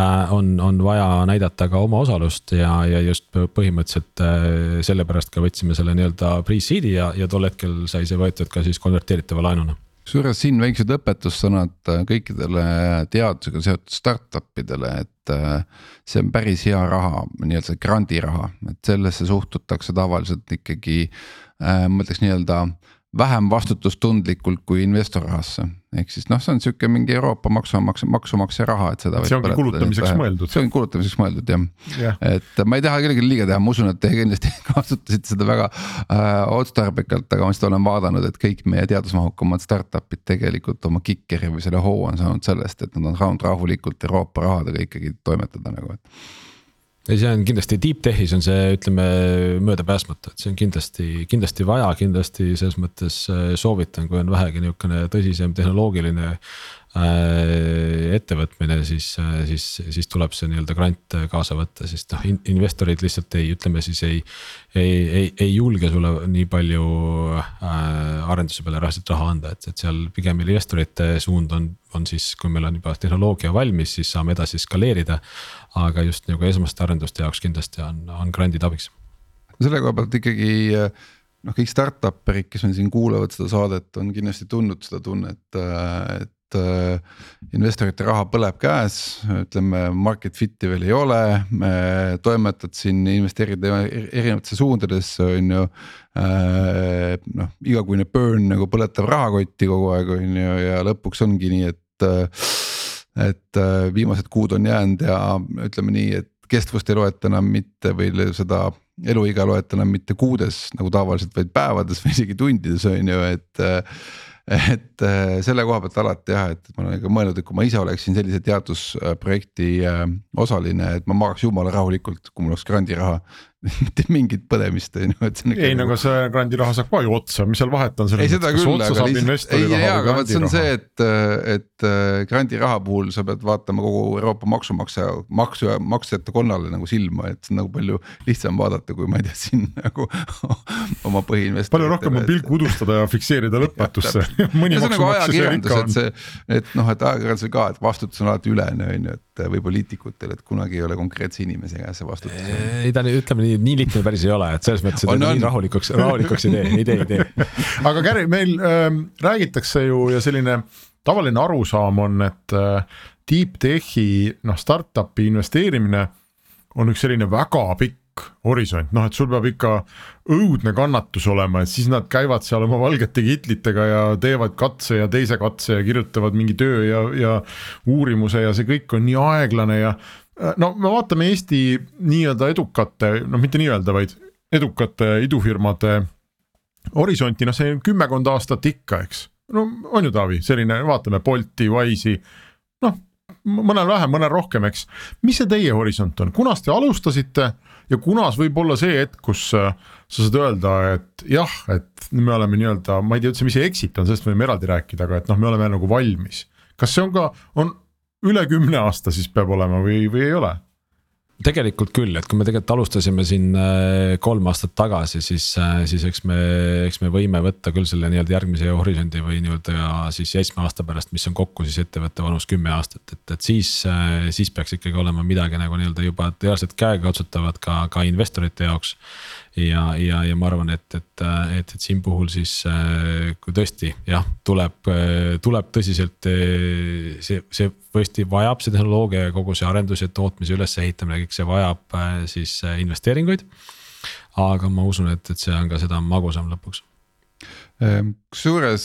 Äh, on, on vaja näidata ka oma osalust ja, ja just põhimõtteliselt sellepärast ka võtsime selle nii-öelda pre-seed'i ja, ja tol hetkel sai see võetud ka siis konverteeritava laenuna kusjuures siin väiksed õpetussõnad kõikidele teadusega seotud startup idele, et see on päris hea raha, nii-öelda grandiraha, et sellesse suhtutakse tavaliselt ikkagi ma ütleks nii-öelda vähem vastutustundlikult kui investorrahasse. ehk siis noh, see on sihuke mingi Euroopa maksumaksja, maksumaksja raha, et seda. see ongi kulutamiseks vähem. mõeldud. see on kulutamiseks mõeldud jah yeah., et ma ei taha kellelegi liiga teha, ma usun, et te kindlasti kasutasite seda väga äh, otstarbekalt, aga ma lihtsalt olen vaadanud, et kõik meie teadusmahukamad startup'id tegelikult oma kikkeri või selle hoo on saanud sellest, et nad on saanud rahulikult Euroopa rahadega ikkagi toimetada nagu, et ei, see on kindlasti deep tech'is on see, ütleme möödapääsmatu, et see on kindlasti, kindlasti vaja, kindlasti selles mõttes äh, soovitan, kui on vähegi niisugune tõsisem tehnoloogiline äh, ettevõtmine, siis, äh, siis, siis tuleb see nii-öelda grant kaasa võtta, sest noh, investorid lihtsalt ei, ütleme siis ei. ei, ei, ei julge sulle nii palju äh, arenduse peale reaalselt raha anda, et, et seal pigem investorite suund on, on siis, kui meil on juba tehnoloogia valmis, siis saame edasi skaleerida aga just nagu esmaste arenduste jaoks kindlasti on, on grandid abiks. selle koha pealt ikkagi noh, kõik startup'erid, kes on siin kuulavad seda saadet, on kindlasti tundnud seda tunnet, et investorite raha põleb käes, ütleme market fit'i veel ei ole, toimetad siin, investeerid erinevatesse suundadesse, on ju. Noh, igakuine burn nagu põletab rahakotti kogu aeg, on ju, ja lõpuks ongi nii, et. Et viimased kuud on jäänud ja ütleme nii, et kestvust ei loeta enam mitte või seda eluiga loeta enam mitte kuudes nagu tavaliselt, vaid päevades või isegi tundides on ju, et et äh, selle koha pealt alati jah, et ma olen ka mõelnud, et kui ma ise oleksin sellise teadusprojekti äh, osaline, et ma magaks jumala rahulikult, kui mul oleks grandiraha mitte mingit põdemist on ju, et see on ikka. ei no aga see grandiraha saab ka ju otsa, mis seal vahet on. ei seda küll, aga lihtsalt, ei jaa, aga vot see on see, et, et äh, grandiraha puhul sa pead vaatama kogu Euroopa maksumaksja, maksu ja maksjate konnale nagu silma, et see on nagu palju lihtsam vaadata, kui ma ei tea, siin nagu oma põhiinvestoritele. palju rohkem on pilk udustada ja fikseerida lõpmatusse mõni maksumaksja seal ikka on. et see, et noh, et ajakirjandusel ka, et vastutus on alati ülene on ju, et või poliitikutel, et kunagi ei ole konkreetse inimese käes see vastutus. ei ta ütleme nii nii, lihtne päris ei ole, et selles mõttes, et on, nii rahulikuks, rahulikuks ei tee, ei tee, ei tee. aga Gary, meil äh, räägitakse ju ja selline tavaline arusaam on, et äh, deep tech'i noh, startup'i investeerimine on üks selline väga pikk horisont, noh, et sul peab ikka õudne kannatus olema, et siis nad käivad seal oma valgete kitlitega ja teevad katse ja teise katse ja kirjutavad mingi töö ja, ja uurimuse ja see kõik on nii aeglane ja Äh, no me vaatame Eesti nii-öelda edukate, noh, mitte nii-öelda, vaid edukate idufirmade horisonti, noh, see on kümmekond aastat ikka, eks. no on ju, Taavi, selline, vaatame Bolti, Wise'i, mõnel vähem, mõnel rohkem, eks. mis see teie horisont on, kunas te alustasite ja kunas võib olla see hetk, kus äh, sa saad öelda, et jah, et me oleme nii-öelda, ma ei tea üldse, mis see exit on, sellest võime eraldi rääkida, aga et noh, me oleme nagu valmis. kas see on ka, on, üle kümne aasta siis peab olema või, või ei ole? Tegelikult küll, et kui me tegelikult alustasime siin äh, kolm aastat tagasi, siis, äh, siis eks me, eks me võime võtta küll selle nii-öelda järgmise horisondi või nii-öelda siis seitsme aasta pärast, mis on kokku siis ettevõtte vanus kümme aastat, et, et siis, äh, siis peaks ikkagi olema midagi nagu nii-öelda juba reaalselt käega katsutavat ka, ka investorite jaoks ja, ja, ja ma arvan, et, et, et, et siin puhul siis kui tõesti jah, tuleb, tuleb tõsiselt see, see tõesti vajab see tehnoloogia ja kogu see arendus ja tootmise ülesehitamine, kõik see vajab siis investeeringuid. aga ma usun, et, et see on ka seda magusam lõpuks kusjuures,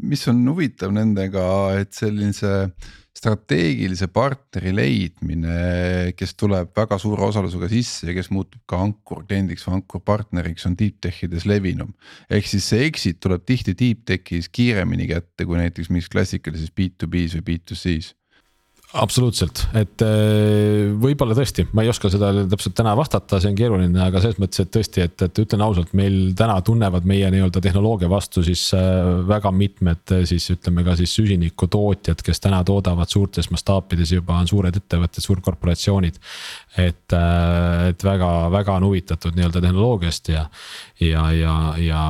mis on huvitav nendega, et sellise strateegilise partneri leidmine, kes tuleb väga suure osalusega sisse ja kes muutub ka ankurkliendiks või ankurpartneriks, on deep tech ides levinum. ehk siis see exit tuleb tihti deep tech'is kiiremini kätte kui näiteks mingis klassikalises B2B-s või B2C-s absoluutselt, et äh, võib-olla tõesti, ma ei oska seda täpselt täna vastata, see on keeruline, aga selles mõttes, et tõesti, et, et ütlen ausalt, meil täna tunnevad meie nii-öelda tehnoloogia vastu siis äh, väga mitmed siis ütleme ka siis süsinikutootjad, kes täna toodavad suurtes mastaapides juba on suured ettevõtted, suurkorporatsioonid. et, äh, et väga-väga on huvitatud nii-öelda tehnoloogiast ja, ja, ja, ja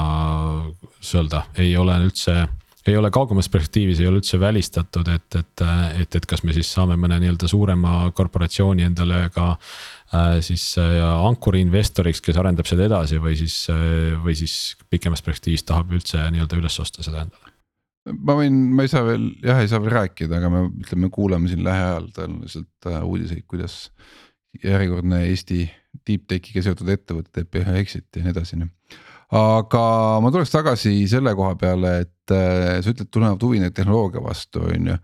kuidas öelda, ei ole üldse ei ole kaugemas perspektiivis ei ole üldse välistatud, et, et, et, et kas me siis saame mõne nii-öelda suurema korporatsiooni endale ka äh, siis äh, ankuri investoriks, kes arendab seda edasi või siis äh,, või siis pikemas perspektiivis tahab üldse nii-öelda üles osta seda endale? Ma võin, ma ei saa veel jah, ei saa veel rääkida, aga me ütleme, kuulame siin lähiajal tõenäoliselt äh, uudiseid, kuidas järjekordne Eesti deep tech'iga seotud ettevõte teeb ühe exit'i ja nii edasi aga ma tuleks tagasi selle koha peale, et sa ütled, tulevad huvi neid tehnoloogia vastu, on ju.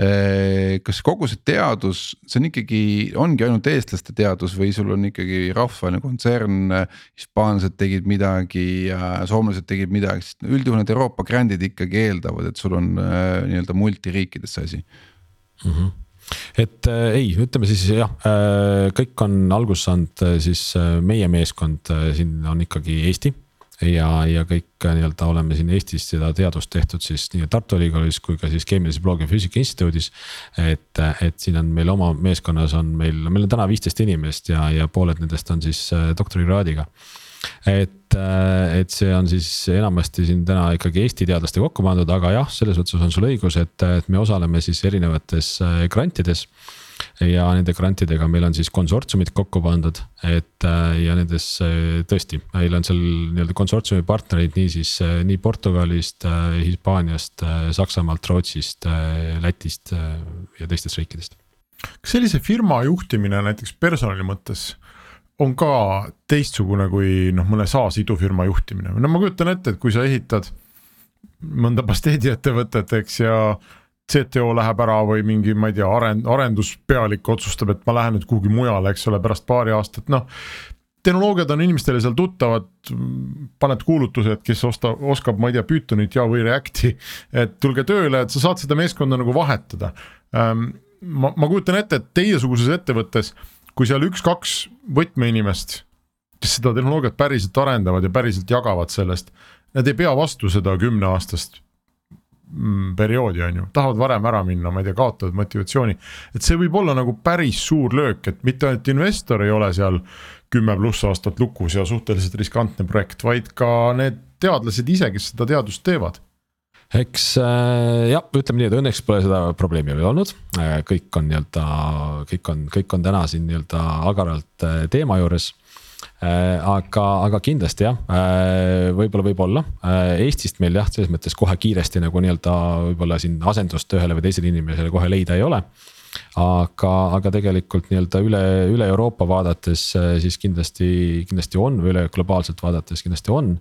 Äh, kas kogu see teadus, see on ikkagi, ongi ainult eestlaste teadus või sul on ikkagi rahvusvaheline kontsern, hispaanlased tegid midagi ja soomlased tegid midagi, sest üldjuhul need Euroopa grand'id ikkagi eeldavad, et sul on äh, nii-öelda multiriikides see asi? Mm. -hmm et äh, ei, ütleme siis jah äh,, kõik on alguse saanud äh, siis äh, meie meeskond äh, siin on ikkagi Eesti ja, ja kõik äh, nii-öelda oleme siin Eestis seda teadust tehtud siis nii Tartu Ülikoolis kui ka siis Keemilise Bioloogia Füüsika Instituudis. et, et siin on meil oma meeskonnas on meil, meil on täna viisteist inimest ja, ja pooled nendest on siis äh, doktorikraadiga et, äh, et see on siis enamasti siin täna ikkagi Eesti teadlaste kokku pandud, aga jah, selles mõttes on sul õigus, et, et me osaleme siis erinevates grantides ja nende grantidega meil on siis konsortsiumid kokku pandud, et ja nendes tõesti, meil on seal nii-öelda konsortsiumi partnereid niisiis nii Portugalist, Hispaaniast, Saksamaalt, Rootsist, Lätist ja teistest riikidest. kas sellise firma juhtimine näiteks personali mõttes on ka teistsugune kui noh, mõne SaaS idufirma juhtimine, no ma kujutan ette, et kui sa ehitad mõnda pasteediettevõtet, eks ja CTO läheb ära või mingi, ma ei tea, arend-, arenduspealik otsustab, et ma lähen nüüd kuhugi mujale, eks ole, pärast paari aastat, noh. tehnoloogiad on inimestele seal tuttavad, paned kuulutuse, et kes osta-, oskab, ma ei tea, Pythonit ja või Reacti. et tulge tööle, et sa saad seda meeskonda nagu vahetada. Ehm, ma, ma kujutan ette, et teiesuguses ettevõttes kui seal üks-kaks võtmeinimest, kes seda tehnoloogiat päriselt arendavad ja päriselt jagavad sellest, nad ei pea vastu seda kümneaastast perioodi, on ju, tahavad varem ära minna, ma ei tea, kaotavad motivatsiooni. et see võib olla nagu päris suur löök, et mitte ainult investor ei ole seal kümme pluss aastat lukus ja suhteliselt riskantne projekt, vaid ka need teadlased ise, kes seda teadust teevad. Eks äh, jah, ütleme nii, et õnneks pole seda probleemi veel olnud, äh, kõik on nii-öelda, kõik on, kõik on täna siin nii-öelda agaralt äh, teema juures aga, aga kindlasti jah, võib-olla võib-olla Eestist meil jah, selles mõttes kohe kiiresti nagu nii-öelda võib-olla siin asendust ühele või teisele inimesele kohe leida ei ole. Aga, aga tegelikult nii-öelda üle, üle Euroopa vaadates äh, siis kindlasti, kindlasti on või üle globaalselt vaadates kindlasti on.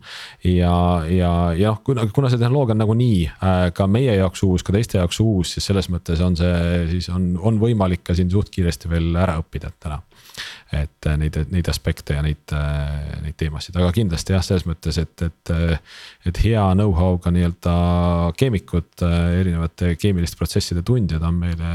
ja, ja, ja kuna, kuna see tehnoloogia on nagunii äh, ka meie jaoks uus, ka teiste jaoks uus, siis selles mõttes on see, siis on, on võimalik ka siin suht kiiresti veel ära õppida täna et äh, neid, neid aspekte ja neid, äh, neid teemasid, aga kindlasti jah, selles mõttes, et, et. et hea know-how'ga nii-öelda keemikud, äh, erinevate keemiliste protsesside tundjad on meile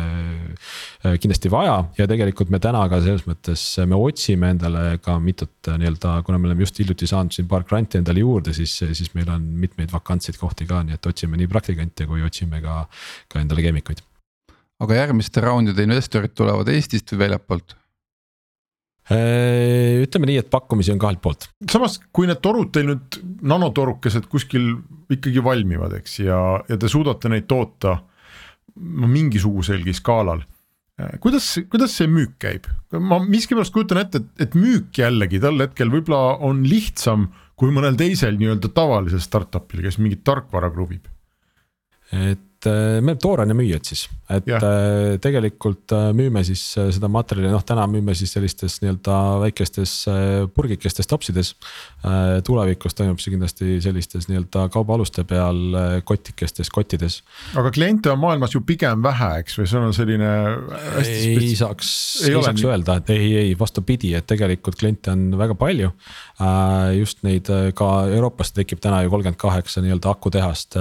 kindlasti vaja ja tegelikult me täna ka selles mõttes, me otsime endale ka mitut nii-öelda, kuna me oleme just hiljuti saanud siin paar granti endale juurde, siis, siis meil on mitmeid vakantseid kohti ka, nii et otsime nii praktikante kui otsime ka, ka endale keemikuid aga järgmiste raundide investorid tulevad Eestist või väljapoolt? Äh, ütleme nii, et pakkumisi on kahelt poolt. samas, kui need torud teil nüüd, nanotorukesed kuskil ikkagi valmivad, eks, ja, ja te suudate neid toota mingisuguselgi skaalal. Äh, kuidas, kuidas see müük käib? ma miskipärast kujutan ette, et, et müük jällegi tol hetkel võib-olla on lihtsam kui mõnel teisel nii-öelda tavalisel startup'il, kes mingit tarkvara kruvib. et et äh, me oleme tooraine müüjad siis, et ja. Äh, tegelikult äh, müüme siis seda materjali, noh täna müüme siis sellistes nii-öelda väikestes purgikestes topsides. tulevikus toimub see kindlasti sellistes nii-öelda kaubaaluste peal kotikestes, kottides. aga kliente on maailmas ju pigem vähe, eks, või see on selline. ei saaks, ei, ei saaks nii... öelda, et ei, ei vastupidi, et tegelikult kliente on väga palju. just neid ka Euroopasse tekib täna ju kolmkümmend kaheksa nii-öelda akutehast,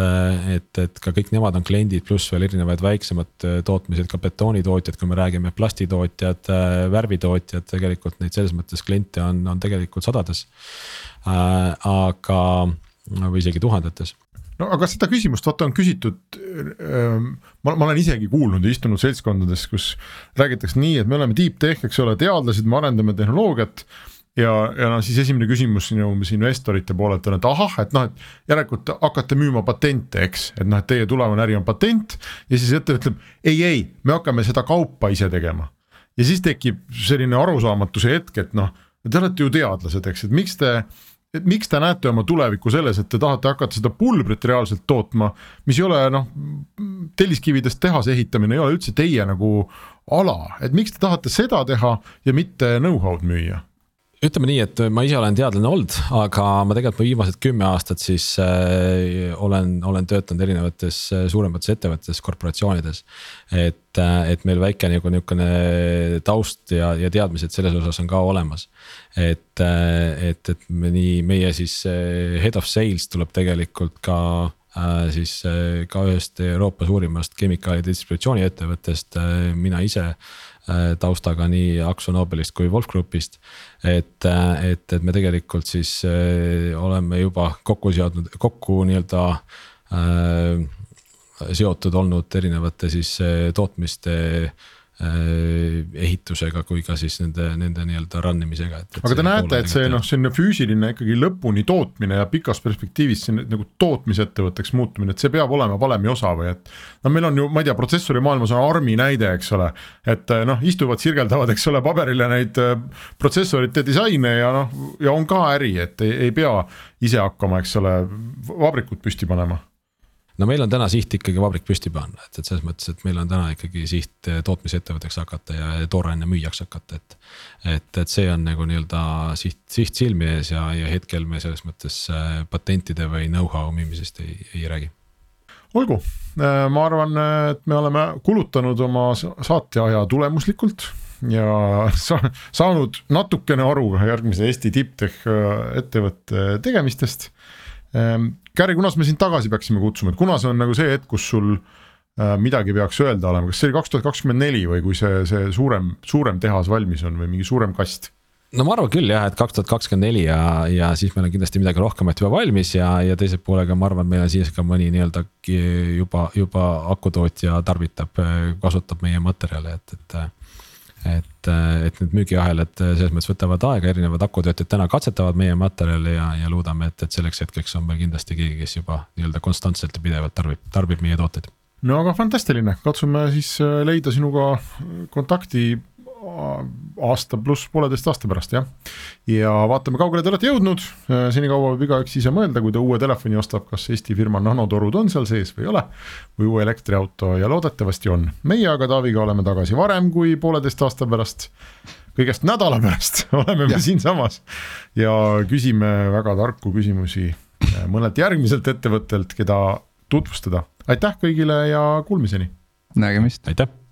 et, et ka kõik nemad on kliendid, pluss veel erinevad väiksemad äh, tootmised, ka betoonitootjad, kui me räägime plastitootjad, äh, värvitootjad, tegelikult neid selles mõttes kliente on, on tegelikult sadades. Äh, aga, või isegi tuhandetes no aga seda küsimust vaata on küsitud ähm,. ma, ma olen isegi kuulnud ja istunud seltskondades, kus räägitakse nii, et me oleme deep tech, eks ole, teadlased, me arendame tehnoloogiat ja, ja noh, siis esimene küsimus sinu investorite poolelt on, et ahah, et noh, et järelikult hakkate müüma patente, eks, et noh, et teie tulevane äri on patent. Ja siis ettevõte ütleb ei, ei, me hakkame seda kaupa ise tegema. ja siis tekib selline arusaamatuse hetk, et noh, te olete ju teadlased, eks, et miks te et miks te näete oma tulevikku selles, et te tahate hakata seda pulbrit reaalselt tootma, mis ei ole noh, telliskividest tehase ehitamine ei ole üldse teie nagu ala, et miks te tahate seda teha ja mitte know-how'd müüa ütleme nii, et ma ise olen teadlane olnud, aga ma tegelikult ma viimased kümme aastat siis äh, olen, olen töötanud erinevates äh, suuremates ettevõtetes, korporatsioonides. et äh,, et meil väike nagu niisugune taust ja, ja teadmised selles osas on ka olemas. et äh,, et, et me nii, meie siis head of sales tuleb tegelikult ka siis ka ühest Euroopa suurimast kemikaalide distributsiooni-ettevõttest mina ise taustaga nii Akzo Nobelist kui Wolf Groupist. et, äh, et, et me tegelikult siis äh, oleme juba kokku seadnud, kokku nii-öelda äh, seotud olnud erinevate siis tootmiste ehitusega kui ka siis nende, nende nii-öelda run imisega. aga te näete, et see noh, selline füüsiline ikkagi lõpuni tootmine ja pikas perspektiivis siin nagu tootmisettevõtteks muutumine, et see peab olema valemi osa või et. no meil on ju, ma ei tea, protsessori maailmas on ARM-i näide, eks ole, et noh, istuvad, sirgeldavad, eks ole, paberile neid äh, protsessorite disaine ja noh, ja on ka äri, et ei, ei pea ise hakkama, eks ole, vabrikut püsti panema no meil on täna siht ikkagi vabrik püsti panna, et, et selles mõttes, et meil on täna ikkagi siht eh, tootmisettevõtteks hakata ja tooraine müüjaks hakata, et. et, et see on nagu nii-öelda siht, siht silmi ees ja, ja hetkel me selles mõttes eh, patentide või know-how müümisest ei, ei räägi. olgu, eh, ma arvan, et me oleme kulutanud oma saateaja tulemuslikult ja sa, saanud natukene aru järgmise Eesti tipptech ettevõtte tegemistest Gary, kunas me sind tagasi peaksime kutsuma, et kuna see on nagu see hetk, kus sul äh, midagi peaks öelda olema, kas see oli kaks tuhat kakskümmend neli või kui see, see suurem, suurem tehas valmis on või mingi suurem kast? no ma arvan küll jah, et kaks tuhat kakskümmend neli ja, ja siis meil on kindlasti midagi rohkemat juba valmis ja, ja teise poolega ma arvan, meil on siis ka mõni nii-öelda juba, juba akutootja tarvitab, kasutab meie materjale, et, et et, et need müügiahelad selles mõttes võtavad aega, erinevad akutöötajad täna katsetavad meie materjali ja, ja loodame, et, et selleks hetkeks on meil kindlasti keegi, kes juba nii-öelda konstantselt ja pidevalt tarbib, tarbib meie tooteid. no aga fantastiline, katsume siis leida sinuga kontakti aasta pluss pooleteist aasta pärast jah. ja vaatame, kaugele te olete jõudnud, senikaua võib igaüks ise mõelda, kui ta uue telefoni ostab, kas Eesti firma nanotorud on seal sees või ei ole. või uue elektriauto ja loodetavasti on, meie aga Taaviga oleme tagasi varem kui pooleteist aasta pärast kõigest nädala pärast oleme me siinsamas ja küsime väga tarku küsimusi mõnelt järgmiselt ettevõttelt, keda tutvustada. aitäh kõigile ja kuulmiseni. nägemist. aitäh